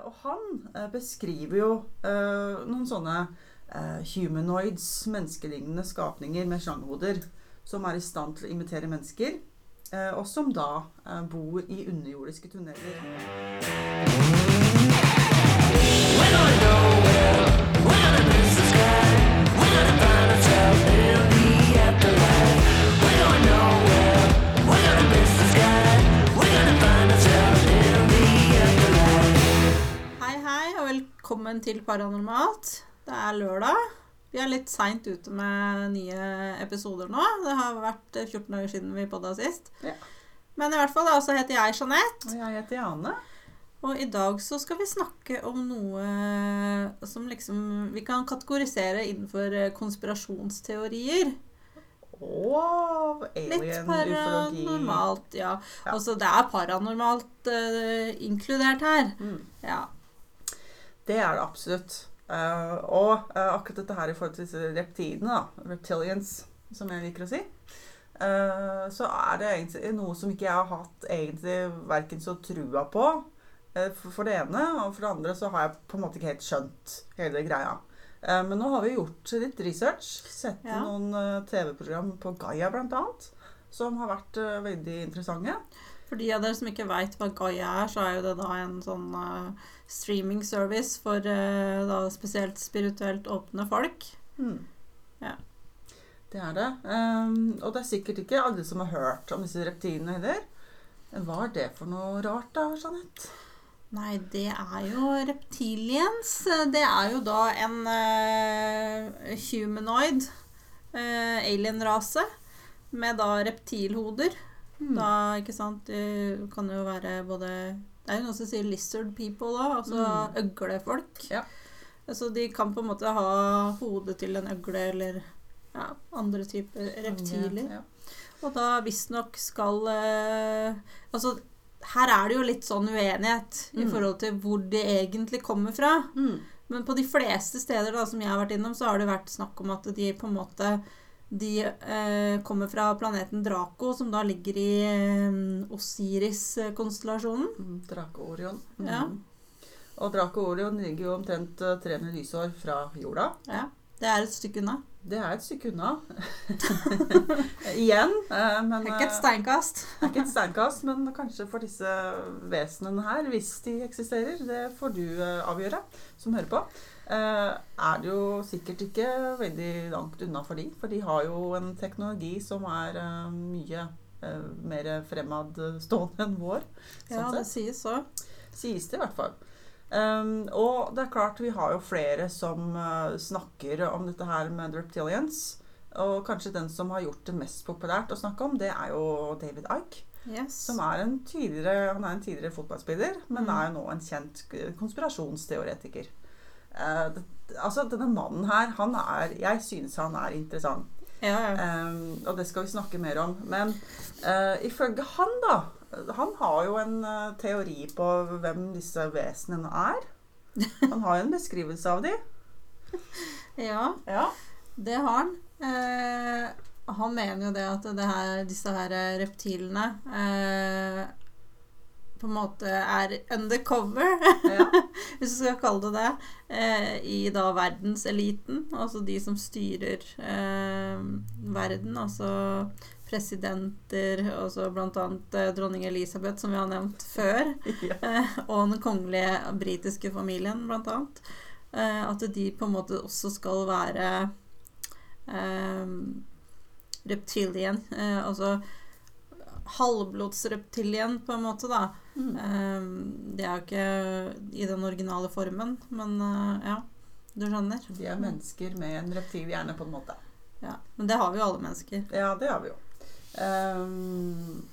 Eh, og han eh, beskriver jo eh, noen sånne humanoids, menneskelignende skapninger med slangehoder, som er i stand til å imitere mennesker, og som da bor i underjordiske tunneler. When I Hei, velkommen til Paranormalt. Det er lørdag. Vi er litt seint ute med nye episoder nå. Det har vært 14 dager siden vi podda sist. Ja. Men i hvert fall, da, så heter jeg Jeanette. Og jeg heter Jane. Og i dag så skal vi snakke om noe som liksom vi kan kategorisere innenfor eh, konspirasjonsteorier. Og alien, ufologi paranormalt, ja. Ja. Altså det er paranormalt uh, inkludert her. Mm. Ja. Det er det absolutt. Uh, og uh, akkurat dette her i forhold til disse reptidene, da, reptilians, som jeg liker å si, uh, så er det egentlig noe som ikke jeg har hatt egentlig verken så trua på for, for det ene, og for det andre så har jeg på en måte ikke helt skjønt hele greia. Men nå har vi gjort litt research, sett Ja. noen TV-program på Gaia annet, som har vært veldig interessante. For de av dere som ikke veit hva Gaia er, så er jo det da en sånn uh, streaming service for uh, da spesielt spirituelt åpne folk. Mm. Ja. Det er det. Um, og det er sikkert ikke alle som har hørt om disse reptilene heller. Hva er det for noe rart, da, Jeanette? Nei, det er jo reptiliens. Det er jo da en uh, humanoid uh, alien-rase med da reptilhoder. Hmm. Da, ikke sant Det kan jo være både Det er jo noen som sier lizard people òg, altså Mm. øglefolk. Ja. Så de kan på en måte ha hodet til en øgle eller ja, andre typer reptiler. Ja. Og da visstnok skal eh, Altså, her er det jo litt sånn uenighet i Mm. forhold til hvor det egentlig kommer fra. Mm. Men på de fleste steder da, som jeg har vært innom, så har det vært snakk om at de på en måte de eh, kommer fra planeten Draco, som da ligger i eh, Osiris-konstellasjonen. Mm. Drake Orion. Mm. Ja. Og Draco-Orion ligger jo omtrent eh, 300 lysår fra jorda. Ja, det er et stykke unna. Det er et stykke unna. Igjen. eh, men Det er ikke et eh, steinkast. det er ikke et steinkast, men kanskje for disse vesenene her, hvis de eksisterer, det får du eh, avgjøre, som hører på, eh, er det jo sikkert ikke veldig langt unna for de, for de har jo en teknologi som er eh, mye eh, mer fremadstående enn vår, Ja, sånn det sies så. Sies det i hvert fall. Um, og det er klart, vi har jo flere som uh, snakker om dette her med reptilians. Og kanskje den som har gjort det mest populært å snakke om, det er jo David Icke. Yes. Som er en tidligere, han er en tidligere fotballspiller, men Mm. er jo nå en kjent konspirasjonsteoretiker. Eh, det, altså, denne mannen her, han er Jeg synes han er interessant. Ja, ja. Um, og det skal vi snakke mer om. Men uh, ifølge han, da Han har jo en uh, teori på hvem disse vesenene er. Han har jo en beskrivelse av dem. ja. Ja. Det har han. Uh, han mener jo det at det her, disse her reptilene på en måte er undercover, ja. hvis du skal kalle det det, eh, i da verdenseliten. Altså de som styrer eh, verden. Altså presidenter, altså annet eh, dronning Elisabeth, som vi har nevnt før. ja. Eh, og den kongelige britiske familien, annet. Eh, at de på en måte også skal være eh, reptilien. Eh, altså halvblodsreptilien, på en måte, da. Mm. Uh, det er jo ikke i den originale formen, men uh, ja. Du skjønner? De er mennesker med en reptil hjerne, på en måte. Ja. Men det har vi jo alle mennesker. Ja, det har vi jo. Um,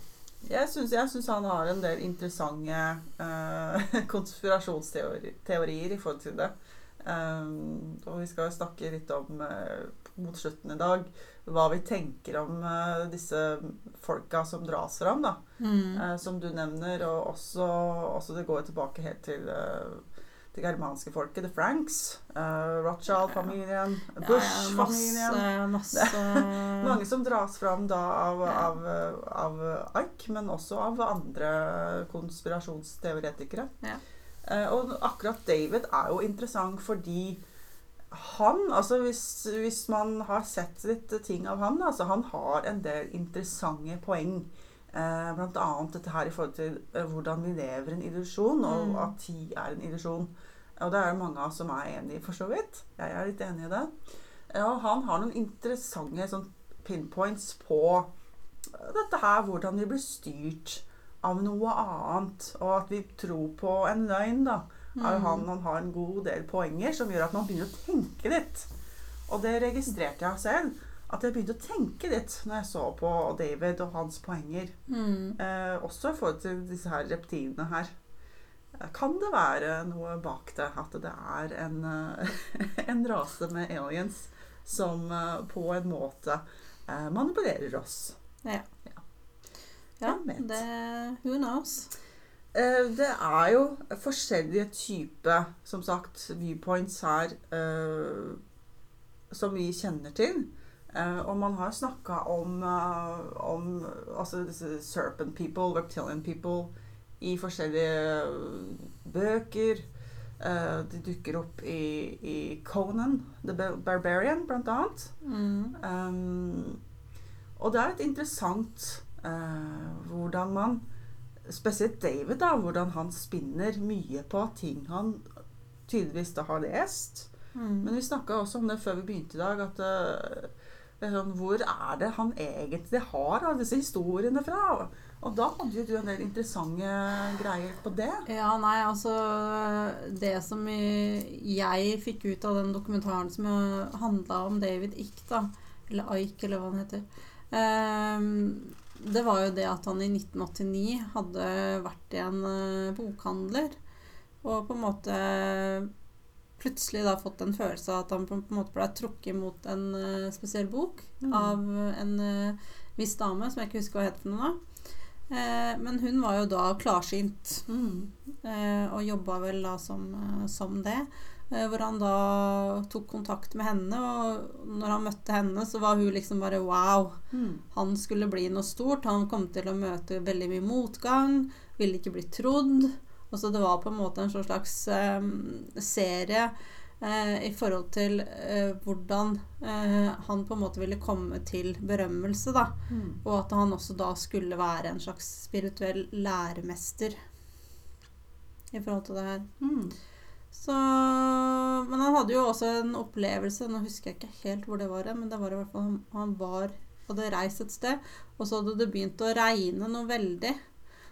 jeg syns han har en del interessante uh, konspirasjonsteorier i forhold til det. Um, og vi skal snakke litt om uh, mot slutten i dag hva vi tenker om uh, disse folka som dras fram, da. Mm. Uh, som du nevner. Og også, også det går tilbake helt til det germanske folket, the Franks. Uh, Rothschild-familien, Ja, ja, Bush-familien. masse, masse Mange som dras fram da av, Ja. av, av Ike, men også av andre konspirasjonsteoretikere. Ja. Eh, og akkurat David er jo interessant fordi han Altså hvis, hvis man har sett litt ting av han, altså han har en del interessante poeng. Eh, blant annet dette her i forhold til eh, hvordan vi lever en illusjon, og Mm. at tid er en illusjon. Og det er det mange av oss som er enig i, for så vidt. Jeg er litt enig i det. Ja, og han har noen interessante sånn, pinpoints på dette her, hvordan vi blir styrt av noe annet, og at vi tror på en løgn, da. Mm. han, han har en god del poenger som gjør at man begynner å tenke litt. Og det registrerte jeg selv. At jeg begynte å tenke litt når jeg så på David og hans poenger. Mm. Eh, også i forhold til disse her reptilene her. Kan det være noe bak det? At det er en, eh, en rase med aliens som eh, på en måte eh, manipulerer oss? Ja, Vet? det Who knows? Eh, Det er jo forskjellige typer, som sagt, viewpoints her uh, som vi kjenner til. Uh, og man har snakka om, uh, om altså serpent people, reptilian people, i forskjellige bøker. Uh, de dukker opp i, i Conan, The Barbarian, blant annet. Mm. Um, og det er et interessant hvordan man Spesielt David, da, hvordan han spinner mye på ting han tydeligvis da har lest. Mm. Men vi snakka også om det før vi begynte i dag, at eh, sånn, hvor er det han egentlig har alle disse historiene fra? Og da hadde jo du en del interessante greier på det. Ja, nei, altså Det som jeg fikk ut av den dokumentaren som handla om David Ick, da, eller Ike, eller hva han heter ehm, Det var jo det at han i 1989 hadde vært i en eh, bokhandler og på en måte plutselig da fått en følelse av at han på en måte ble trukket mot en eh, spesiell bok Mm. av en eh, viss dame, som jeg ikke husker hva het for noe. Eh, men hun var jo da klarsynt. Mm. Eh, og jobba vel da som, som det. Eh, hvor han da tok kontakt med henne, og når han møtte henne, så var hun liksom bare wow. Mm. Han skulle bli noe stort. Han kom til å møte veldig mye motgang. Ville ikke bli trodd. Og så det var på en måte en sånn slags eh, serie eh, i forhold til eh, hvordan eh, han på en måte ville komme til berømmelse, da. Mm. Og at han også da skulle være en slags spirituell læremester i forhold til det her. Mm. Så Men han hadde jo også en opplevelse, nå husker jeg ikke helt hvor det var, men det var i hvert fall han, var hadde reist et sted, og så hadde det begynt å regne noe veldig.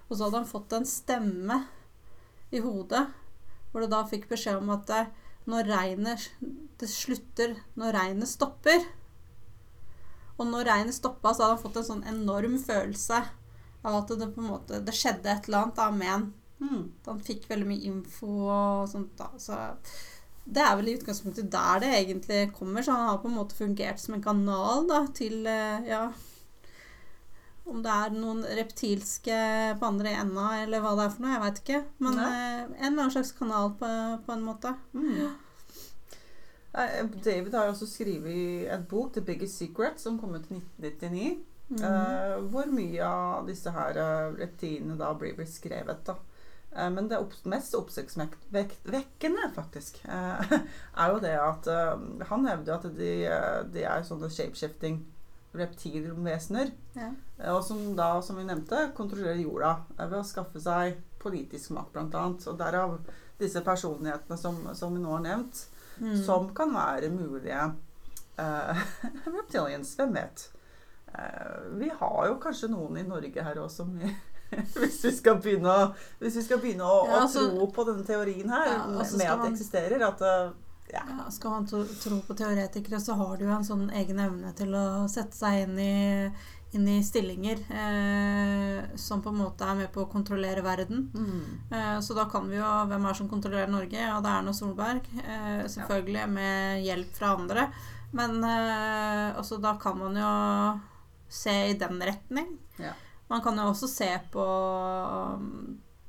Og så hadde han fått en stemme i hodet, hvor det da fikk beskjed om at det, når regnet det slutter når regnet stopper. Og når regnet stoppa, så hadde han fått en sånn enorm følelse av at det på en måte det skjedde et eller annet da med han. Mm. Han fikk veldig mye info og sånt da. Så det er vel i utgangspunktet der det egentlig kommer. Så han har på en måte fungert som en kanal da, til eh, ja Om det er noen reptilske på andre enda, eller hva det er for noe, jeg veit ikke. Men Nei. eh, en eller annen slags kanal på, på en måte. Mm. Eh, David har jo også skrevet en bok, 'The Biggest Secret', som kom ut i 1999. Mm. Eh, hvor mye av disse her reptilene da blir beskrevet, da. Eh, men det mest oppsiktsvekkende, faktisk, eh, er jo det at eh, Han hevder jo at de, de er sånne shapeshifting reptilvesener. Ja. Og som da, som vi nevnte, kontrollerer jorda ved å skaffe seg politisk makt, annet. Og derav disse personlighetene som, som vi nå har nevnt, Mm. som kan være mulige reptilians. Hvem vet? Vi har jo kanskje noen i Norge her også, som vi, hvis vi skal begynne å, skal begynne å, Ja, å altså- tro på denne teorien her, Ja, altså, med at det eksisterer, at eh, ja. Ja, skal man tro, på teoretikere, så har du jo en sånn egen evne til å sette seg inn i, inn i stillinger eh, som på en måte er med på å kontrollere verden. Mm. Eh, så da kan vi jo Hvem er det som kontrollerer Norge? Ja, det er Erna Solberg. Eh, selvfølgelig med hjelp fra andre. Men eh, altså, da kan man jo se i den retning. Ja. Man kan jo også se på,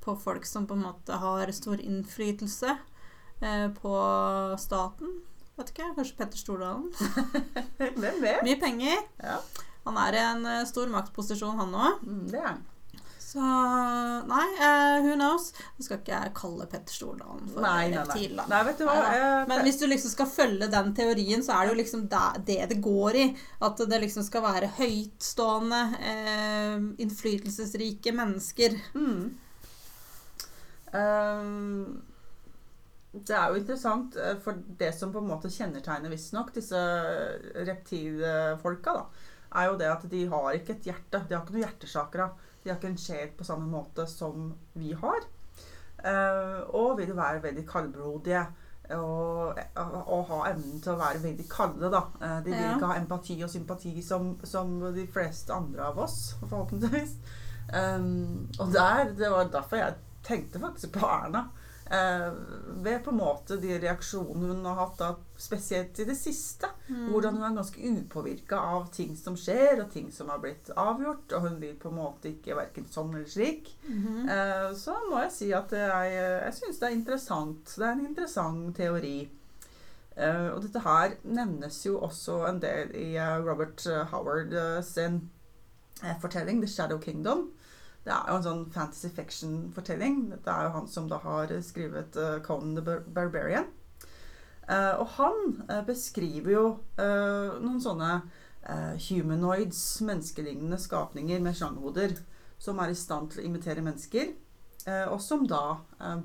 på folk som på en måte har stor innflytelse eh, på staten. Vet ikke, kanskje Petter Stordalen. Hvem vet? Mye penger. Ja. Han er i en eh, stor maktposisjon, han òg. Mm, det er han. Så nei, uh, who knows? Nå skal ikke jeg kalle Petter Stordalen for Nei, nei, nei. Nei, vet du hva? Nei, Men hvis du liksom skal følge den teorien, så er det jo liksom det det, går i. At det liksom skal være høytstående, uh, innflytelsesrike mennesker. Mm. Um, det er jo interessant, eh, for det som på en måte kjennetegner visstnok disse reptilfolka, da, er jo det at de har ikke et hjerte. De har ikke noe hjertesakra. De har ikke en sjel på samme måte som vi har. Eh, og vil være veldig kaldblodige. Og, og ha evnen til å være veldig kalde, da. Eh, de vil Ja. ikke ha empati og sympati som, som de fleste andre av oss, forhåpentligvis. Um, og der, det var derfor jeg tenkte faktisk på Erna. Eh, ved på en måte de reaksjonene hun har hatt, da, spesielt i det siste. Mm. Hvordan hun er ganske upåvirka av ting som skjer, og ting som har blitt avgjort. Og hun vil på en måte ikke verken sånn eller slik. Mhm. Eh, så må jeg si at jeg, jeg syns det er interessant. Det er en interessant teori. Eh, og dette her nevnes jo også en del i eh, Robert eh, Howard sin fortelling, 'The Shadow Kingdom'. Det er jo en sånn fantasy fiction-fortelling. Dette er jo han som da har skrevet uh, Conan the Bar Barbarian. Uh, og han uh, beskriver jo noen sånne humanoids, menneskelignende skapninger med slanghoder, som er i stand til å imitere mennesker, og som da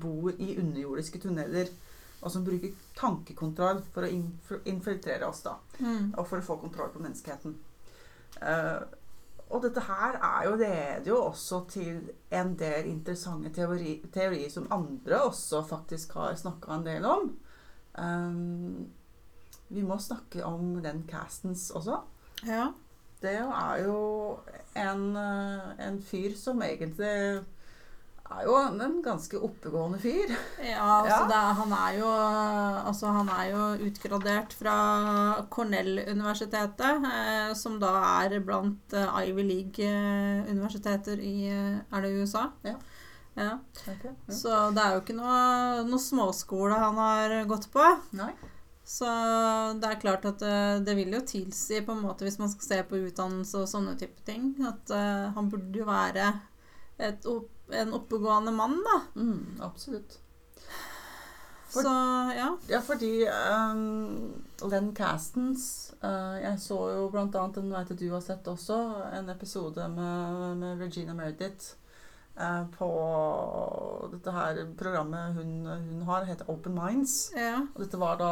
bor i underjordiske tunneler, og som bruker tankekontroll for å inf infiltrere oss, da, Mm. og for å få kontroll på menneskeheten. Eh, og dette her er jo, leder jo også til en del interessante teori, teorier som andre også faktisk har snakka en del om. Um, vi må snakke om den Castens også. Ja. Det er jo en, eh, en fyr som egentlig er jo en ganske oppegående fyr. Ja, altså Ja. Er- han, er jo, altså han er jo utgradert fra Cornell-universitetet, eh, som da er blant eh, Ivy League-universiteter i eh, Er det USA? Ja. ja. Okay. Så det er jo ikke noe, noe småskole han har gått på. Nei. Så det er klart at det, det vil jo tilsi, på en måte, hvis man skal se på utdannelse og sånne type ting, at uh, han burde jo være et, opp- en oppegående mann, da. Mm, absolutt. For- Så ja. Ja, fordi um, Len Castens uh, Jeg så jo annet, den vet du har sett også, en episode med, med Regina Meredith uh, på dette her programmet hun, hun har, heter Open Minds. ja. Og dette var da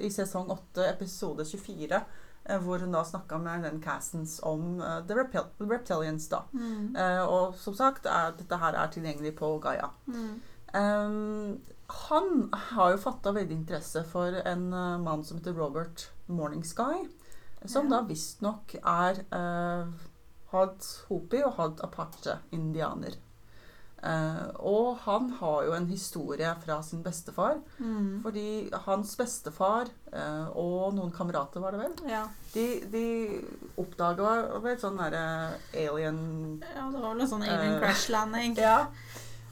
i sesong 8, episode 24, eh, hvor hun da snakka med den Castens om uh, The Reptil Reptilians, da. Mm. Uh, og som sagt, er, dette her er tilgjengelig på Gaia. Mm. Um, han har jo fatta veldig interesse for en uh, mann som heter Robert Morningsky, som Ja. da visstnok er uh, Had Hopi og Had Apache-indianer. Eh, og han har jo en historie fra sin bestefar. Mm. Fordi hans bestefar eh, og noen kamerater, var det vel, Ja. de, de oppdaga vel sånn derre alien ja, det var vel en sånn alien Eh, crash landing. Ja.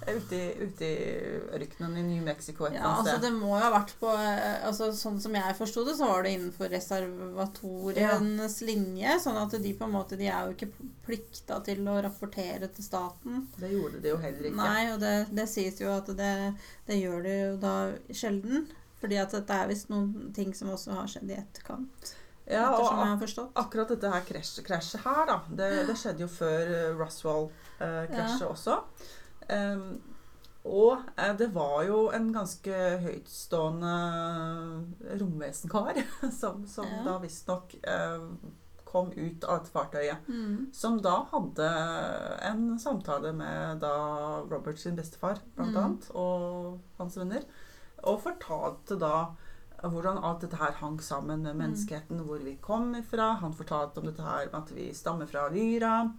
Ute i, ute i ørkenen i New Mexico et Ja, altså det må jo ha vært på eh, altså Sånn som jeg forsto det, så var det innenfor reservatorienes linje. Sånn at de på en måte De er jo ikke plikta til å rapportere til staten. Det gjorde de jo heller ikke. Nei, og det, det sies jo at det, det gjør de jo da sjelden. Fordi at dette er visst noen ting som også har skjedd i etterkant. Ja, og akkurat dette her krasjet, krasjet her, da, det, det skjedde jo før eh, Roswell-krasjet også. Um, og eh, det var jo en ganske høytstående romvesenkar som, som Ja. da visstnok eh, kom ut av dette fartøyet. Mm. Som da hadde en samtale med da Robert sin bestefar, blant Mm. annet, og hans venner. Og fortalte da hvordan alt dette her hang sammen med menneskeheten, hvor vi kom ifra. Han fortalte om dette her at vi stammer fra Lyra.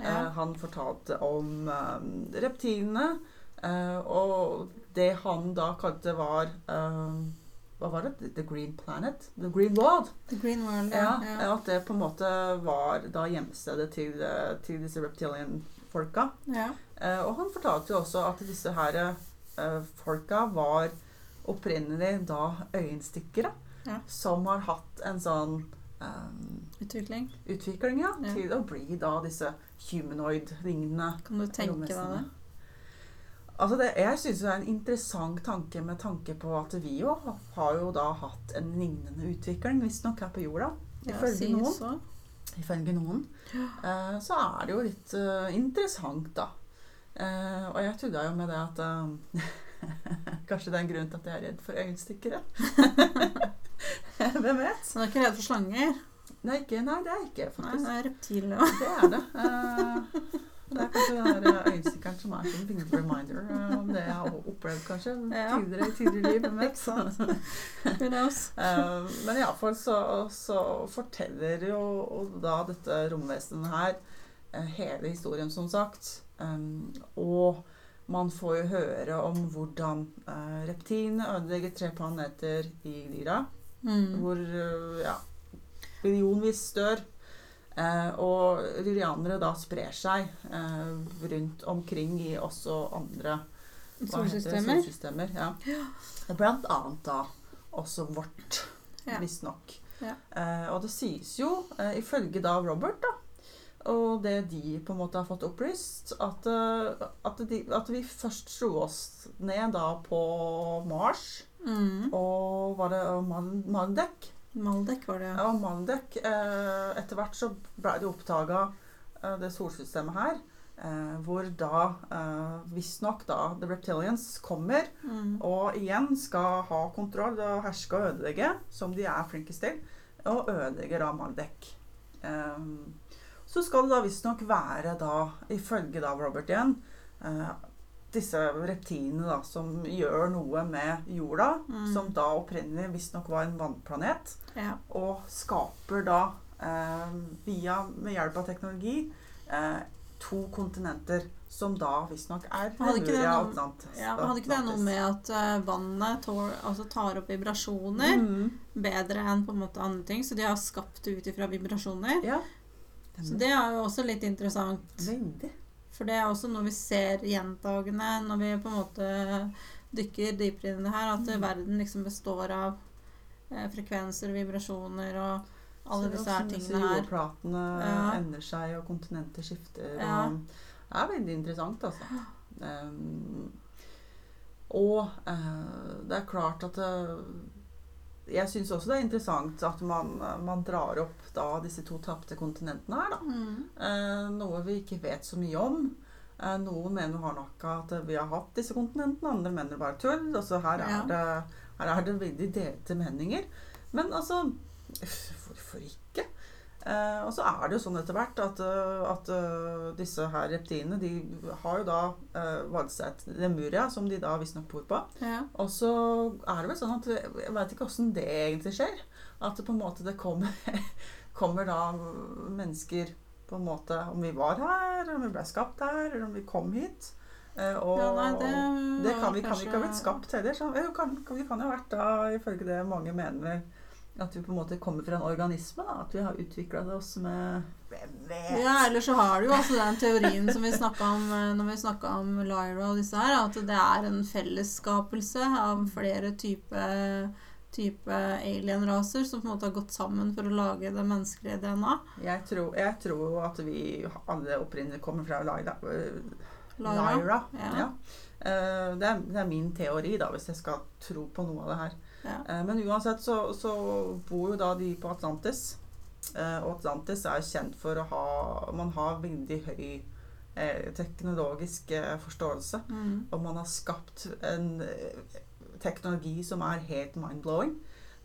Eh, Ja. han fortalte om eh, reptilene. eh, og det han da kalte var eh, Hva var det? The Green Planet? The Green World. The Green World, Ja, ja. At det på en måte var da hjemstedet til, eh, til disse reptilian-folka. ja. Eh, og han fortalte jo også at disse her eh, folka var opprinnelig da øyenstikkere. Ja. Som har hatt en sånn um, Utvikling. utvikling ja, Ja. til å bli da disse humanoid-lignende Kan du tenke deg det? Altså det, jeg syns det er en interessant tanke med tanke på at vi jo har jo da hatt en lignende utvikling, visstnok her på jorda. Ifølge ja, noen. så. Ifølge noen. Uh, så er det jo litt uh, interessant, da. Uh, og jeg tulla jo med det at Kanskje det er en grunn til at jeg er redd for øyenstikkere. Hvem vet? Så du er ikke redd for slanger? Nei, ikke, nei, det er jeg ikke, Nei, det er reptil, ja. Det er det. Uh, det er kanskje den der øyenstikkeren som er som en reminder eh, om det jeg har opplevd kanskje Ja. tidligere i tidligere liv. Hvem vet? Eh, men iallfall så, så forteller jo da dette romvesenet her eh, hele historien, som sagt. Um, og man får jo høre om hvordan uh, reptilene ødelegger tre planeter i Lyra. Mm. Hvor eh, ja, millionvis dør. Eh, og lyrianere da sprer seg eh, rundt omkring i også andre solsystemer. det? Solsystemer. ja. ja. Blant annet da også vårt, Ja. visstnok. Ja. Eh, og det sies jo, eh, ifølge da Robert, da, og det de på en måte har fått opplyst, at, eh, at, de, at vi først slo oss ned da på Mars, Mm. og var det Mal- Maldek? Maldek var det, ja. Ja, Maldek. Eh, etter hvert så ble det oppdaga eh, det solsystemet her. Eh, hvor da eh, visstnok da The Reptilians kommer Mm. og igjen skal ha kontroll og herske og ødelegge, som de er flinkest til, og ødelegger da Maldek. Eh, så skal det da visstnok være da, ifølge da Robert igjen, eh, disse reptilene da, som gjør noe med jorda, Mm. som da opprinnelig visstnok var en vannplanet ja. og skaper da, eh, via, med hjelp av teknologi, eh, to kontinenter som da visstnok er Hadde ikke det noe- ja hadde ikke det noe med at uh, vannet tår, altså tar opp vibrasjoner mm. bedre enn på en måte andre ting? Så de har skapt det ut ifra vibrasjoner. Ja. Så det er jo også litt interessant. Veldig. For det er også noe vi ser gjentagende når vi på en måte dykker dypere inn i det her, at Mm. verden liksom består av eh, frekvenser og vibrasjoner og alle Så disse her tingene her. Jordplatene Ja. endrer seg, og kontinenter skifter. Ja. Og det er veldig interessant, altså. Um, og uh, det er klart at det, Jeg syns også det er interessant at man, man drar opp da disse to tapte kontinentene her, da. Mm. Eh, noe vi ikke vet så mye om. Eh, noen mener nok at vi har hatt disse kontinentene, andre mener bare tull. Altså her, Ja. er det, her er det veldig delte meninger. Men altså Hvorfor ikke? Eh, og så er det jo sånn etter hvert at, eh, at eh, disse her reptilene de har jo da uh, et Lemuria, som de da visstnok bor på. Ja. Og så er det vel sånn at Jeg veit ikke åssen det egentlig skjer. At det på en måte det kommer, kommer da mennesker på en måte Om vi var her, om vi ble skapt her, eller om vi kom hit. Uh, og Ja, nei, det det kan vi, vi kan vi ikke ha blitt skapt heller. Så, kan, kan, vi kan jo ha vært da, ifølge det mange mener, at vi på en måte kommer fra en organisme. da, At vi har utvikla oss med? Ja, eller så har du jo altså den teorien som vi snakka om eh, når vi snakka om Lyra og disse her, at det er en fellesskapelse av flere typer type alien-raser som på en måte har gått sammen for å lage det menneskelige DNA. Jeg tror, jeg tror at vi alle opprinnelig kommer fra Lyra. Lyra. Lyra. Ja. Ja. Eh, det, er, det er min teori, da, hvis jeg skal tro på noe av det her. Ja. Eh, men uansett så, så bor jo da de på Atlantis. Eh, og Atlantis er kjent for å ha Man har veldig høy eh, teknologisk forståelse. Mm. Og man har skapt en teknologi som er helt mind-blowing.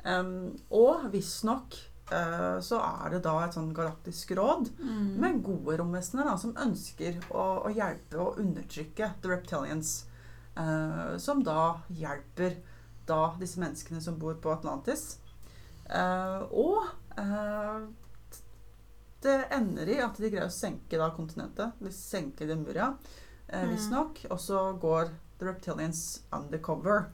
Um, og visstnok uh, så er det da et sånn galaktisk råd Mm. med gode romvesener som ønsker å, å hjelpe å undertrykke the reptilians. som da hjelper da disse menneskene som bor på Atlantis. Eh, og eh, det ender i at de greier å senke da kontinentet. De senker den eh, Mm. visstnok. Og så går the reptilians undercover.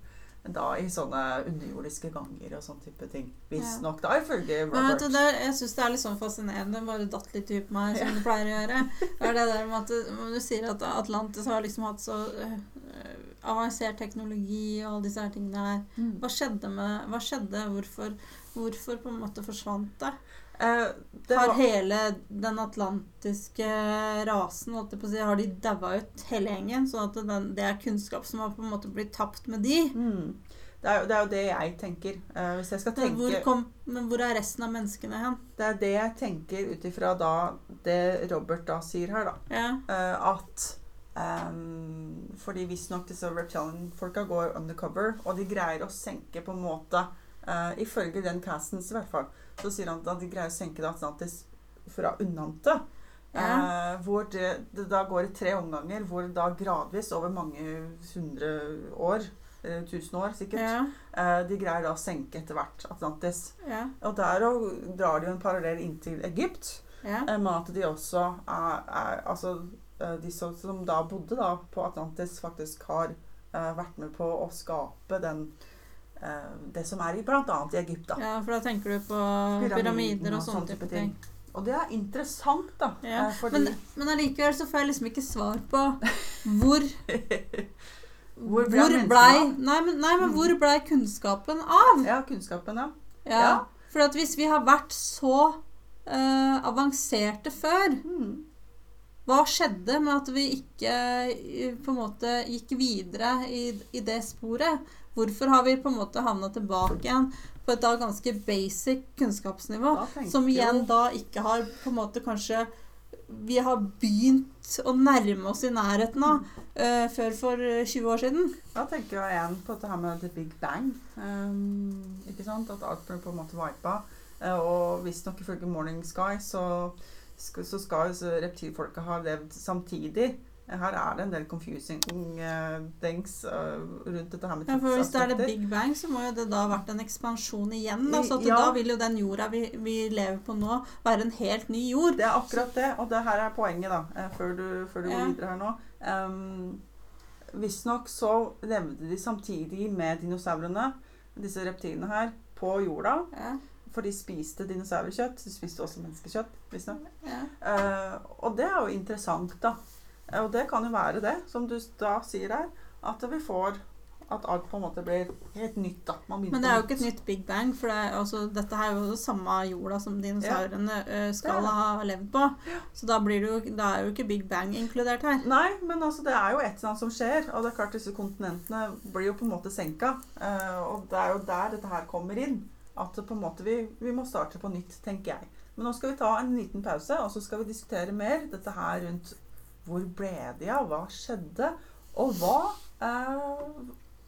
Da i sånne underjordiske ganger og sånn type ting. Visstnok, da, ifølge Men Robert. du, det, jeg syns det er litt sånn fascinerende, bare datt litt ut på meg, som du pleier å gjøre. Det er det der med at du, du sier at Atlantis har liksom hatt så øh, avansert teknologi og alle disse her tingene her. Mm. Hva skjedde med Hva skjedde? Hvorfor, hvorfor på en måte forsvant det? Eh, det Har var, hele den atlantiske rasen holdt på å si, Har de daua ut hele gjengen? Sånn at den, det er kunnskap som har på en måte blitt tapt med de? mm, det, er, det er jo det jeg tenker. Uh, jeg skal Men hvor, kom, men hvor er resten av menneskene hen? Det er det jeg tenker ut ifra det Robert da sier her, da. Ja. Uh, at ehm, Fordi visstnok disse reptilian-folka går undercover, og de greier å senke på en måte uh, Ifølge den castens i hvert fall, så sier han at de greier å senke det Atlantis fra unnante. Eh, hvor det, det da går i tre omganger, hvor da gradvis over mange hundre år, eh, tusen år sikkert, Ja. de greier da å senke etter hvert Atlantis. Ja. Og der og drar de jo en parallell inn til Egypt. Ja. Med at de også er, er Altså de som, da bodde da på Atlantis, faktisk har eh, vært med på å skape den eh, Det som er i bl.a. i Egypt, da. ja, for da tenker du på pyramider og sånne type ting. Og det er interessant, da. Ja, eh, fordi Men, men allikevel så får jeg liksom ikke svar på hvor Hvor ble blei av? nei, men, nei, men hvor blei kunnskapen av? Ja, kunnskapen, ja. Ja. Ja. For at hvis vi har vært så uh, avanserte før, Mm. Hva skjedde med at vi ikke eh, på en måte gikk videre i, i det sporet? Hvorfor har vi på en måte havna tilbake igjen på et da ganske basic kunnskapsnivå? Som igjen da ikke har på en måte kanskje Vi har begynt å nærme oss i nærheten av uh, før for 20 år siden. Da tenker jeg igjen på dette her med the big bang. Um, ikke sant? At alt ble på en måte vipa. Uh, og visstnok ifølge Morning Sky så, så skal reptilfolket ha levd samtidig. Her er det en del confusing uh, things uh, rundt dette her med Ja, for Hvis det er det big bang, så må jo det da ha vært en ekspansjon igjen. Da, så Ja. da vil jo den jorda vi, vi lever på nå, være en helt ny jord. Det er akkurat det, og det her er poenget, da, eh, før du, før du Ja. går videre her nå. Um, Visstnok så levde de samtidig med dinosaurene, disse reptilene her, på jorda. Ja, For de spiste dinosaurkjøtt. De spiste også menneskekjøtt, visstnok. ja. Uh, og det er jo interessant, da. Eh, Og det kan jo være det, som du da sier her, at vi får At alt på en måte blir helt nytt, da. Man Men det er jo ikke et nytt big bang, for det er, altså, dette er jo det samme jorda som dinosaurene ja. skal Det det. ha levd på. Så da, blir det jo, da er jo ikke big bang inkludert her. Nei, men altså, det er jo et eller annet som skjer. Og det er klart disse kontinentene blir jo på en måte senka. Eh, og det er jo der dette her kommer inn. At på en måte vi, vi må starte på nytt, tenker jeg. Men nå skal vi ta en liten pause, og så skal vi diskutere mer dette her rundt hvor ble de av, hva skjedde, og hva eh,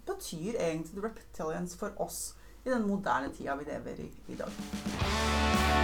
betyr egentlig the reptilians for oss i den moderne tida vi lever i i dag.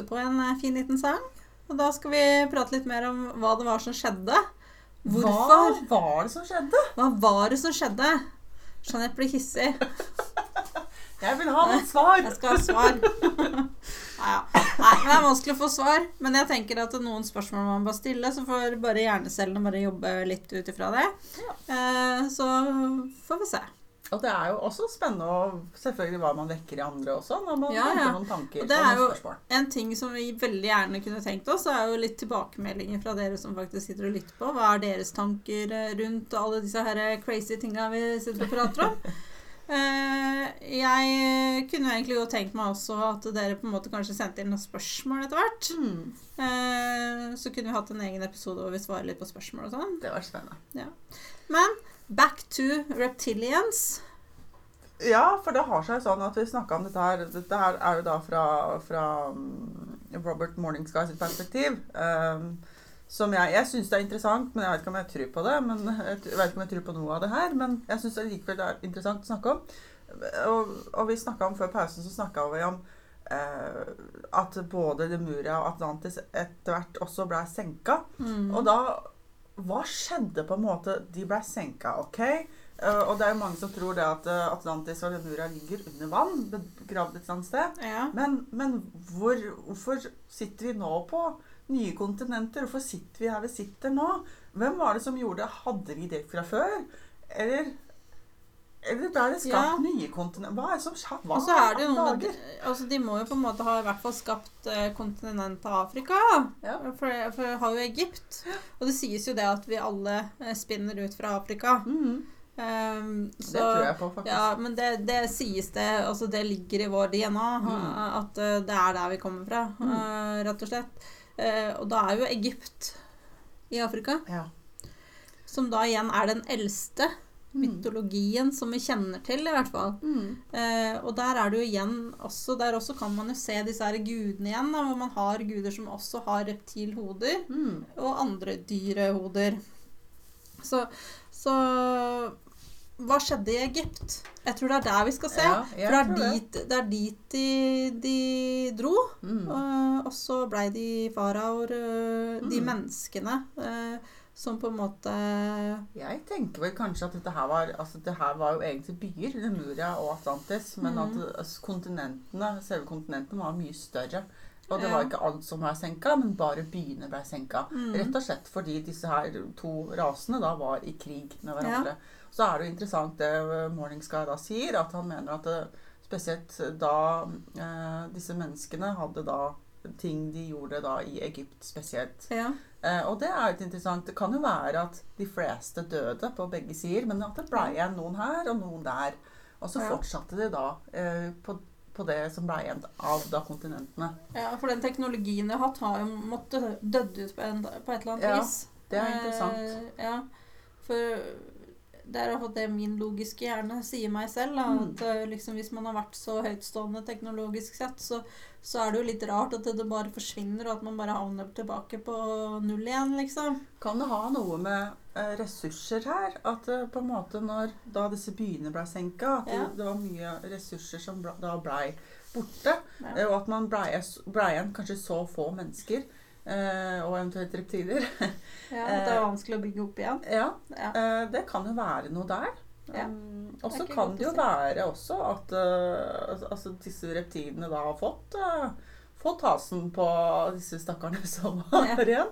Lytte på en eh, fin liten sang. Og da skal vi prate litt mer om hva det var som skjedde. Hvorfor? Hva var det som skjedde? Hva var det som skjedde? Jeanette blir hissig. Jeg vil ha noen svar. Jeg skal ha svar. Nei. Nei, det er vanskelig å få svar, men jeg tenker at noen spørsmål må man bare stille, så får bare hjernecellene bare jobbe litt ut ifra det. Eh, så får vi se. Og det er jo også spennende og selvfølgelig hva man vekker i andre også, når man Ja, ja. noen tanker Og det er jo spørsmål. en ting som vi veldig gjerne kunne tenkt oss, er jo litt tilbakemeldinger fra dere som faktisk sitter og lytter på. Hva er deres tanker eh, rundt alle disse her crazy tinga vi sitter og prater om? Eh, jeg kunne egentlig godt tenkt meg også at dere på en måte kanskje sendte inn noen spørsmål etter hvert. Mm, Eh, så kunne vi hatt en egen episode hvor vi svarer litt på spørsmål og sånn. det var spennende. Men back to reptilians. Ja, for det har seg sånn at vi snakka om dette her Dette her er jo da fra, fra mm, Robert Morningsky sitt perspektiv. Um, som jeg jeg syns det er interessant, men jeg vet ikke om jeg tror på det. Men jeg vet ikke om jeg tror på noe av det her, men jeg syns likevel det er interessant å snakke om. Og, og vi snakka om før pausen, så snakka vi om eh, at både Lemuria og Atlantis etter hvert også ble senka. Mm. Og da Hva skjedde på en måte? De ble senka, OK? Uh, og det er jo mange som tror det at eh, Atlantis og Lemuria ligger under vann, begravd et eller annet sted. Ja. Men, men hvor, hvorfor sitter vi nå på nye kontinenter? Hvorfor sitter vi her vi sitter nå? Hvem var det som gjorde det? Hadde vi det fra før? Eller eller ble det skapt Ja. nye kontinenter? Hva er det som skjer? Hva er det altså De må jo på en måte ha i hvert fall skapt eh, kontinentet Afrika. Ja. For, for vi har jo Egypt. Og det sies jo det at vi alle eh, spinner ut fra Afrika. Mhm. Um, Det tror jeg på, faktisk. Ja, men det, det sies det Altså det ligger i vår DNA. Mm. eh, At eh, det er der vi kommer fra, Mm. uh, rett og slett. Uh, og da er jo Egypt i Afrika, Ja. som da igjen er den eldste Mm. Mytologien som vi kjenner til, i hvert fall. Mm. Eh, og der er det jo igjen også Der også kan man jo se disse her gudene igjen, da, hvor man har guder som også har reptilhoder, Mm. og andre dyrehoder. Så, så Hva skjedde i Egypt? Jeg tror det er der vi skal se. Ja, For det er dit, det. det er dit de, de dro. Mm. Eh, og så blei de faraoer, eh, de Mm. menneskene eh, som på en måte Jeg tenker vel kanskje at dette her var Altså, det her var jo egentlig byer, Lemuria og Atlantis, men mm. at altså, kontinentene, selve kontinentene var mye større. Og det Ja. var ikke alt som ble senka, men bare byene ble senka. Mm. Rett og slett fordi disse her to rasene da var i krig med hverandre. Så er det jo interessant det eh, Morningsky da sier, at han mener at det, spesielt da eh, disse menneskene hadde da ting de gjorde da i Egypt spesielt. Ja. Eh, og det er litt interessant. Det kan jo være at de fleste døde på begge sider, men at det ble igjen noen her og noen der. Og så fortsatte de da eh, på, på det som ble igjen av da kontinentene. ja, for den teknologien de har hatt, har jo måttet dødd ut på, en, på et eller annet Ja, vis. Det er interessant. Eh, ja, for det er det min logiske hjerne sier meg selv. Da, Mm. At eh, liksom, hvis man har vært så høytstående teknologisk sett, så, så er det jo litt rart at det bare forsvinner, og at man bare havner tilbake på null igjen, liksom. Kan det ha noe med eh, ressurser her? At eh, på en måte når da disse byene ble senka, at Ja. det, det var mye ressurser som ble, da blei borte. Ja. Og at man blei ble igjen kanskje så få mennesker, eh, og eventuelt reptiler. Ja, at det er vanskelig å bygge opp igjen. ja, Ja. Eh, det kan jo være noe der. Ja. Um, og så kan det jo være også at uh, altså, disse reptilene da har fått, uh, fått hasen på disse stakkarene som har igjen.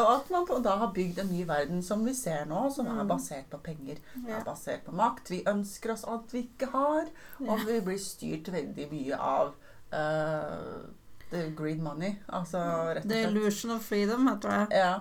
Og at man da har bygd en ny verden som vi ser nå, som er Mm. basert på penger. Ja. Er basert på makt. Vi ønsker oss alt vi ikke har. Og vi blir styrt veldig mye av eh, the greed money. Altså rett og The illusion of freedom, heter det. Ja.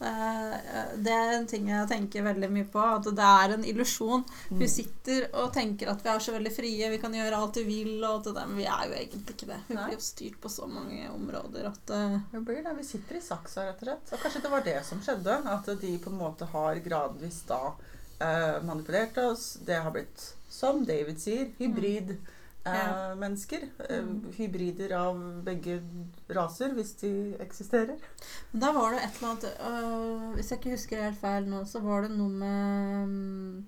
Eh, Det er en ting jeg tenker veldig mye på. At det er en illusjon. Vi Mm. sitter og tenker at vi er så veldig frie, vi kan gjøre alt vi vil, alt men vi er jo egentlig ikke det. Vi blir jo styrt på så mange områder at eh, Det blir det. Vi sitter i saksa, rett og slett. Og kanskje det var det som skjedde. At de på en måte har gradvis da eh, manipulert oss. Det har blitt, som David sier, hybrid. Eh, Ja. Mennesker. Eh, Mm. hybrider av begge raser, hvis de eksisterer. Men da var det et eller annet øh, Hvis jeg ikke husker helt feil nå, så var det noe med, mm,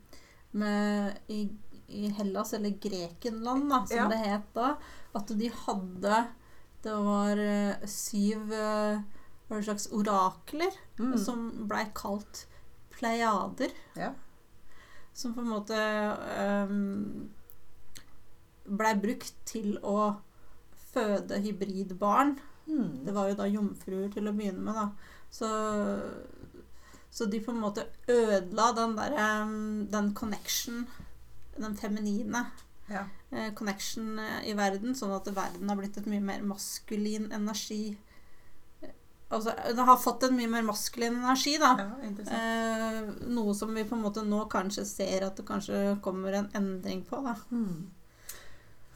med i, I Hellas, eller Grekenland, da, som Ja. det het da, at de hadde Det var øh, syv øh, Hva er det slags orakler Mm. som blei kalt pleiader. Ja. Som på en måte um, blei brukt til å føde hybridbarn. Mm. Det var jo da jomfruer til å begynne med, da. Så, så de på en måte ødela den derre Den connection, den feminine Ja. eh, connection eh, i verden, sånn at verden har blitt et mye mer maskulin energi Altså, det har fått en mye mer maskulin energi, da. ja. Eh, noe som vi på en måte nå kanskje ser at det kanskje kommer en endring på, da. Mm.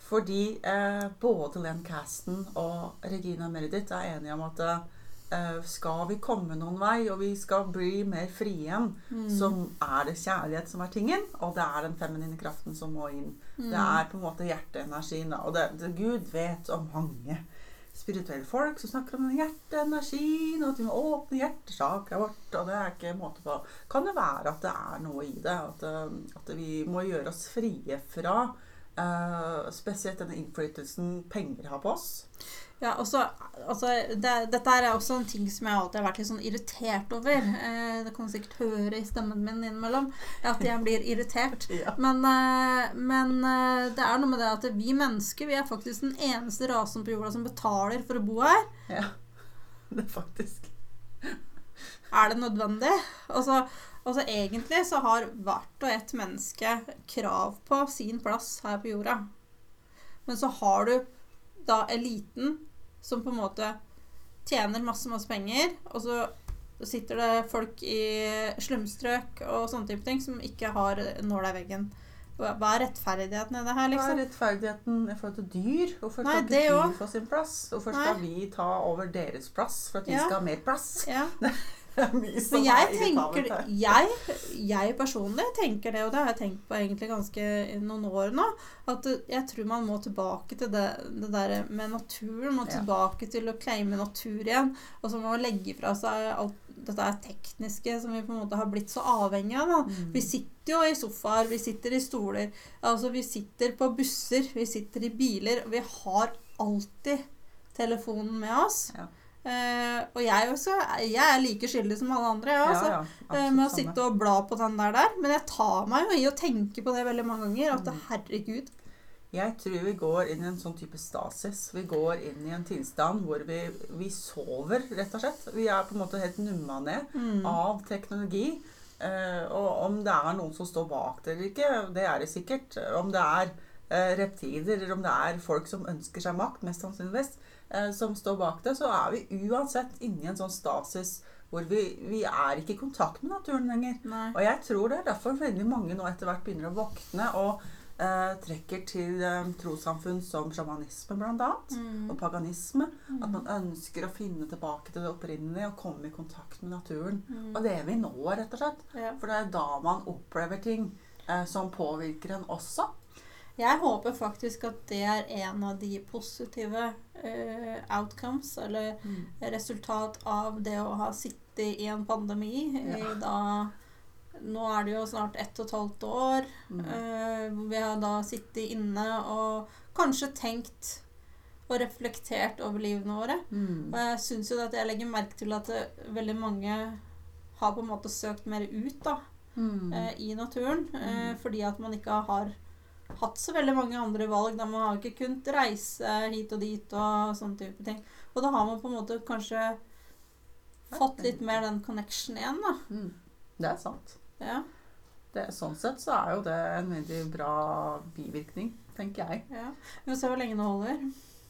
Fordi eh, både Len Caston og Regina Meredith er enige om at eh, skal vi komme noen vei, og vi skal bli mer frie igjen, Mm. så er det kjærlighet som er tingen, og det er den feminine kraften som må inn. Mm. Det er på en måte hjerteenergien. Og det, det, Gud vet om mange spirituelle folk som snakker om hjerteenergien, og at vi må åpne hjertesakra vårt, og det er ikke måte på. Kan det være at det er noe i det? At, eh, at vi må gjøre oss frie fra eh, spesielt denne innflytelsen penger har på oss? Ja, også, altså, det, dette er også en ting som jeg alltid har vært litt sånn irritert over. Uh, det kan du sikkert høre i stemmen min innimellom, at jeg blir irritert. Ja. Men, uh, men det er noe med det at vi mennesker vi er faktisk den eneste rasen på jorda som betaler for å bo her. ja. Det er faktisk Er det nødvendig? Altså, altså Egentlig så har hvert og ett menneske krav på sin plass her på jorda. Men så har du da eliten som på en måte tjener masse, masse penger, og så sitter det folk i slumstrøk og sånne type ting som ikke har nåla i veggen. Hva er rettferdigheten i det her, liksom? Hva er liksom? rettferdigheten i forhold til dyr? Hvorfor skal ikke dyr få sin plass? Hvorfor Nei. vi ta over deres plass for at vi Ja. skal ha mer plass? Ja. Men jeg er tenker jeg, jeg personlig tenker det, og det har jeg tenkt på egentlig ganske noen år nå, at jeg tror man må tilbake til det, det der med naturen. Må tilbake til å claime natur igjen. Og så må man legge fra seg alt dette tekniske som vi på en måte har blitt så avhengig av. Mm. Vi sitter jo i sofaer, vi sitter i stoler, altså vi sitter på busser, vi sitter i biler, vi har alltid telefonen med oss. Ja. Eh, og jeg også, jeg er like skyldig som alle andre. ja, ja, Eh, med å sitte og bla på den der der. Men jeg tar meg jo i å tenke på det veldig mange ganger. At Mm. herregud. Jeg tror vi går inn i en sånn type stasis. Vi går inn i en tilstand hvor vi, vi sover, rett og slett. Vi er på en måte helt numma ned Mm. av teknologi. Uh, og om det er noen som står bak det eller ikke, det er det sikkert. Om det er uh, reptiler, eller om det er folk som ønsker seg makt, mest sannsynligvis, som står bak det, så er vi uansett inni en sånn stasis hvor vi, vi er ikke i kontakt med naturen lenger. Nei. Og jeg tror det er derfor veldig mange nå etter hvert begynner å våkne og eh, trekker til eh, trossamfunn som sjamanisme bl.a. Mm. Og paganisme. At man ønsker å finne tilbake til det opprinnelige og komme i kontakt med naturen. Mm. Og det er vi nå, rett og slett. Ja. For det er da man opplever ting eh, som påvirker en også. Jeg håper faktisk at det er en av de positive uh, outcomes, eller resultat av det å ha sittet i en pandemi i da Nå er det jo snart ett og et halvt år. Mm. Uh, vi har da sittet inne og kanskje tenkt og reflektert over livene våre. Mm. Og jeg syns jo at jeg legger merke til at det, veldig mange har på en måte søkt mer ut da, Mm. eh, i naturen. Eh, fordi at man ikke har hatt så veldig mange andre valg. Da man har ikke kunnet reise hit og dit og sånne type ting. Og da har man på en måte kanskje fått litt mer den connection igjen, da. Mm. Det er sant. Ja, Det, sånn sett så er jo det en veldig bra bivirkning, tenker jeg. ja. Vi får se hvor lenge det holder.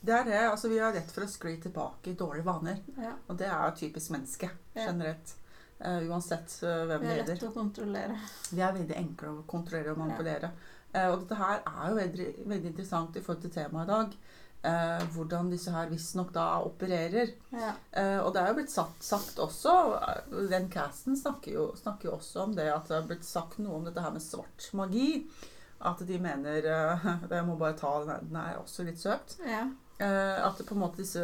Det er det. altså Vi har rett for å skli tilbake i dårlige vaner. Ja. Og det er jo typisk menneske Ja. generelt. Eh, uansett uh, hvem Vi er lett å kontrollere. Vi er veldig enkle å kontrollere og manipulere. Eh, og dette her er jo veldig, veldig interessant i forhold til temaet i dag. Eh, hvordan disse her visstnok da opererer. Ja. Eh, og det er jo blitt sagt, sagt også eh, Den casten snakker jo, snakker jo også om det at det har blitt sagt noe om dette her med svart magi. At de mener eh, Jeg må bare ta den her, den er også litt søkt. Ja. Eh, at på en måte disse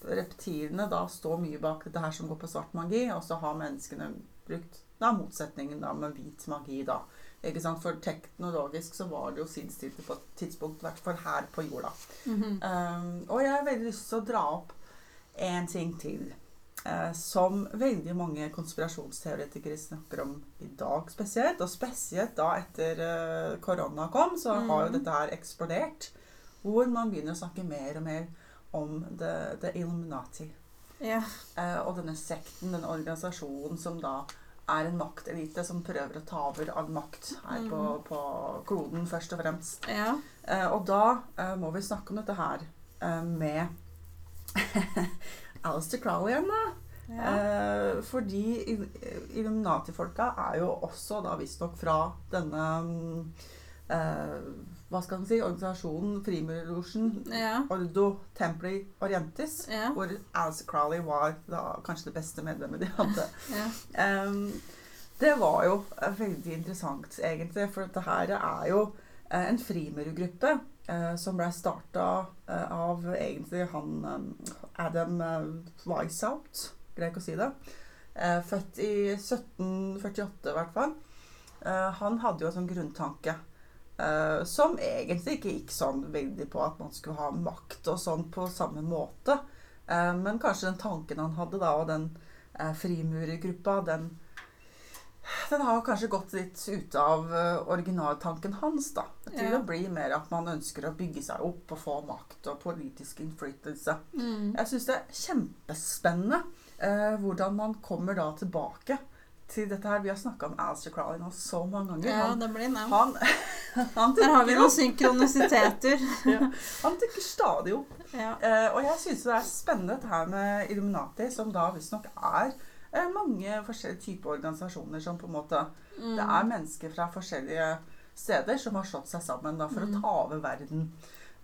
reptilene da står mye bak dette her som går på svart magi, og så har menneskene brukt da motsetningen da med hvit magi, da. Ikke sant? For teknologisk så var det jo sidestilte på et tidspunkt, i hvert fall her på jorda. Mhm. Um, og jeg har veldig lyst til å dra opp en ting til. Uh, som veldig mange konspirasjonsteoretikere snakker om i dag spesielt. Og spesielt da etter uh, korona kom, så har jo Mhm. dette her eksplodert. Hvor man begynner å snakke mer og mer om The, the Illuminati. Yeah. Uh, og denne sekten, denne organisasjonen som da er en maktelite som prøver å ta over all makt her på, Mhm. på kloden, først og fremst. ja. Eh, og da eh, må vi snakke om dette her eh, med Alistair Crowley igjen, da. ja. Eh, fordi Illuminati-folka er jo også da visstnok fra denne um, Hva skal man si? Organisasjonen Frimurlosjen ja. Ordo Templi Orientis. Ja. Hvor Alice Crowley var da kanskje det beste medlemmet de hadde. ja. Um, det var jo eh, veldig interessant, egentlig, for dette her er jo eh, en frimurergruppe eh, som ble starta eh, av egentlig han eh, Adam Weishaupt, greier ikke å si det. Født i 1748, i hvert fall. Han hadde jo en sånn grunntanke eh, som egentlig ikke gikk sånn veldig på at man skulle ha makt og sånn på samme måte. Uh, men kanskje den tanken han hadde da, og den uh, frimurergruppa, den den har kanskje gått litt ut av originaltanken hans, da. Til Ja. å bli mer at man ønsker å bygge seg opp og få makt og politisk innflytelse. Mm. Jeg syns det er kjempespennende hvordan man kommer da tilbake til dette her. Vi har snakka om Alistair Crowley nå så mange ganger. ja, Han, det blir han, han, Der har vi noen synkronisiteter. synkronisiteter. han dukker stadig opp. Ja. Eh, og jeg syns det er spennende dette her med Illuminati, som da visstnok er eh, mange forskjellige typer organisasjoner som på en måte Mm. Det er mennesker fra forskjellige steder som har slått seg sammen da, for Mm. å ta over verden.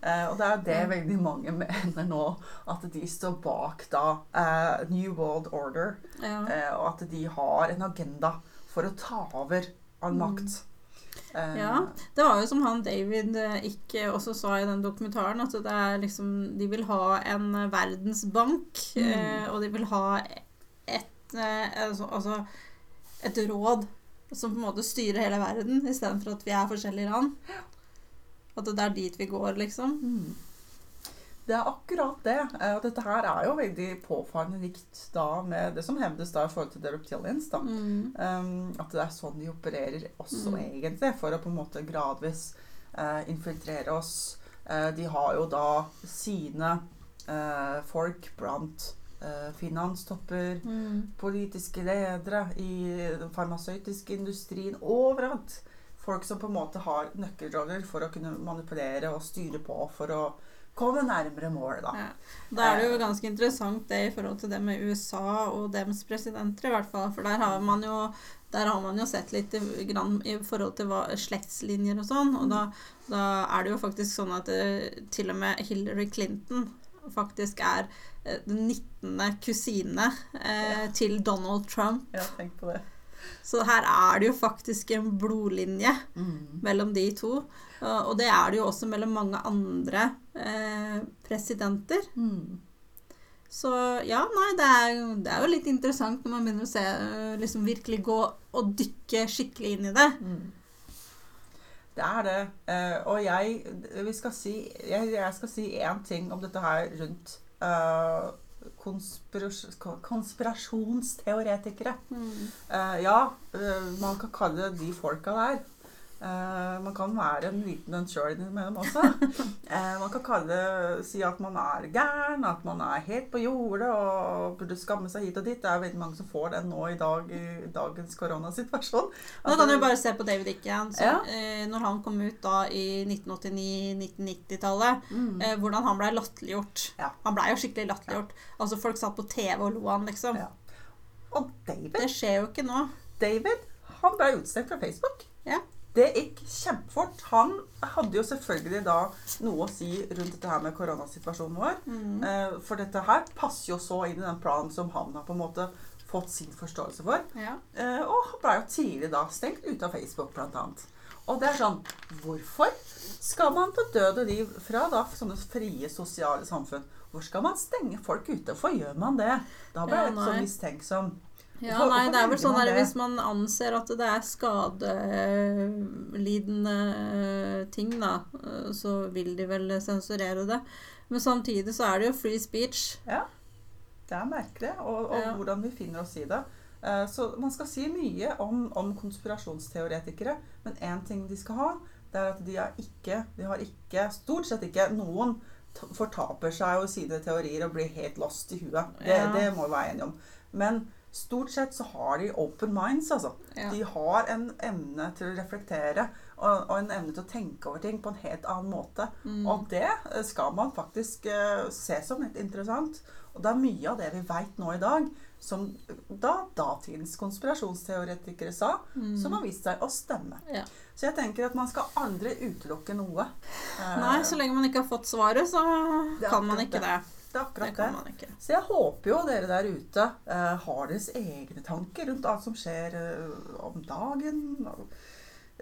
Eh, og det er det Mm. veldig mange mener nå, at de står bak da eh, New World Order. ja. Eh, og at de har en agenda for å ta over all Mm. makt. Ja. Det var jo som han David ikke også sa i den dokumentaren, at det er liksom De vil ha en verdensbank, Mm. og de vil ha et altså, altså et råd som på en måte styrer hele verden, istedenfor at vi er forskjellige land. At det er dit vi går, liksom. Mm. Det er akkurat det. Eh, Og dette her er jo veldig påfallende likt da med det som hevdes da i forhold til Reptilians. da. Mm. Um, at det er sånn de opererer også, Mm. egentlig, for å på en måte gradvis uh, infiltrere oss. Uh, de har jo da sine uh, folk blant finanstopper, Mm. politiske ledere i den farmasøytiske industrien, overalt. Folk som på en måte har nøkkelroller for å kunne manipulere og styre på for å komme nærmere målet, da. Ja. Da er det jo ganske interessant det i forhold til det med USA og dems presidenter, i hvert fall. For der har man jo, har man jo sett litt i, grann i forhold til hva, slektslinjer og sånn. Og da, da er det jo faktisk sånn at det, til og med Hillary Clinton faktisk er eh, den 19. kusine eh, Ja. til Donald Trump. Ja, tenk på det. Så her er det jo faktisk en blodlinje Mm. mellom de to. Og og det er det jo også mellom mange andre eh, presidenter. Mm. Så ja, nei, det er, det er jo litt interessant når man begynner å se øh, liksom virkelig gå og dykke skikkelig inn i det. Mm. Det er det. Eh, og jeg, vi skal si, jeg, jeg skal si én ting om dette her rundt eh, konspiras konspirasjonsteoretikere. Uh, ja, uh, man kan kalle det de folka der. Eh, man kan være en liten en sjøl innimellom også. Eh, man kan kalle si at man er gæren, at man er helt på jordet og burde skamme seg hit og dit. Det er veldig mange som får den nå i dag i dagens koronasituasjon. nå kan du bare se på David igjen Ja. eh, Når han kom ut da i 1989-1990-tallet, Mm. eh, hvordan han blei latterliggjort. Ja. Han blei jo skikkelig latterliggjort. Altså Folk satt på TV og lo av han, liksom. Ja. Og David, Det skjer jo ikke nå. David han ble utstengt fra Facebook. Ja. Det gikk kjempefort. Han hadde jo selvfølgelig da noe å si rundt dette her med koronasituasjonen vår. Mm. Eh, For dette her passer jo så inn i den planen som han har på en måte fått sin forståelse for. Ja. Eh, Og han ble jo tidlig da stengt ute av Facebook, blant annet. Og det er sånn Hvorfor skal man på død og liv fra da sånne frie sosiale samfunn Hvor skal man stenge folk ute? Hvorfor gjør man det? Da ble jeg litt sånn mistenksom. Ja, nei, det er vel sånn der. Hvis man anser at det er skadelidende eh, ting, da, eh, så vil de vel sensurere det. Men samtidig så er det jo free speech. Ja, det er merkelig, og, og Ja. hvordan vi finner oss i det. Eh, Så Man skal si mye om, om konspirasjonsteoretikere, men én ting de skal ha, det er at de, er ikke, de har ikke, stort sett ikke, noen fortaper seg og sine teorier og blir helt lost i huet. Det, Ja. det må vi være enige om. Men stort sett så har de open minds, altså. Ja. De har en evne til å reflektere og, og en evne til å tenke over ting på en helt annen måte. Mm. Og det eh, skal man faktisk uh, se som litt interessant. Og det er mye av det vi veit nå i dag, som da datidens konspirasjonsteoretikere sa, Mm. som har vist seg å stemme. Ja. Så jeg tenker at man skal aldri utelukke noe. Eh, Nei, så lenge man ikke har fått svaret, så kan man ikke det. det er akkurat det. ikke. Så jeg håper jo dere der ute uh, har deres egne tanker rundt alt som skjer uh, om dagen. Og,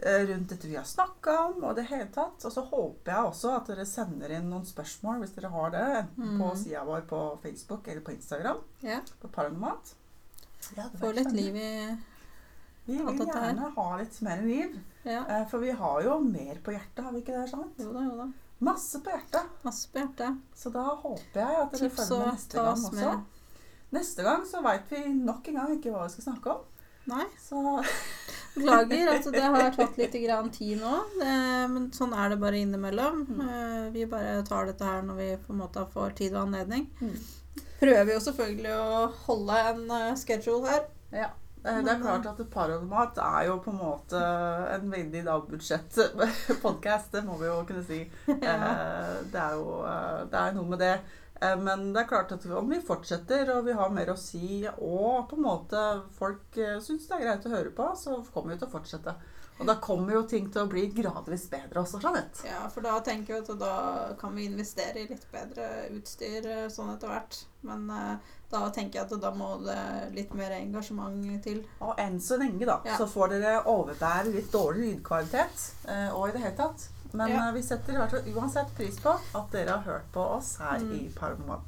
uh, rundt dette vi har snakka om, og det hele tatt. Og så håper jeg også at dere sender inn noen spørsmål hvis dere har det. Enten på Mm. sida vår på Facebook eller på Instagram. Yeah. På Paranormat. Ja, Få litt liv i Vi vil gjerne ha litt mer liv. Ja. For vi har jo mer på hjertet, har vi ikke det? sant? Jo da, jo da. Masse på hjertet. Masse på hjertet. Så da håper jeg at dere Tips følger med neste gang også. med. Neste gang så veit vi nok en gang ikke hva vi skal snakke om. Nei. Så Beklager at det har tatt litt grann tid nå, Det, men sånn er det bare innimellom. Mm. Eh, Vi bare tar dette her når vi på en måte får tid og anledning. Mm. Prøver jo selvfølgelig å holde en eh, schedule her. ja. Eh, Det er klart at Paranormat er jo på en måte en veldig lavbudsjett-podkast. Det må vi jo kunne si. Eh, Det er jo eh, det er noe med det. Men det er klart at om vi fortsetter og vi har mer å si, og på en måte folk syns det er greit å høre på, så kommer vi til å fortsette. Og da kommer jo ting til å bli gradvis bedre også, Jeanette. Ja, for da tenker jeg at da kan vi investere i litt bedre utstyr eh, sånn etter hvert. Men eh, da tenker jeg at da må det litt mer engasjement til. Og enn så lenge, da, Ja. så får dere overbære litt dårlig lydkvalitet. eh, Og i det hele tatt. Men Ja. vi setter i hvert fall uansett pris på at dere har hørt på oss her Mm. i Paranormat.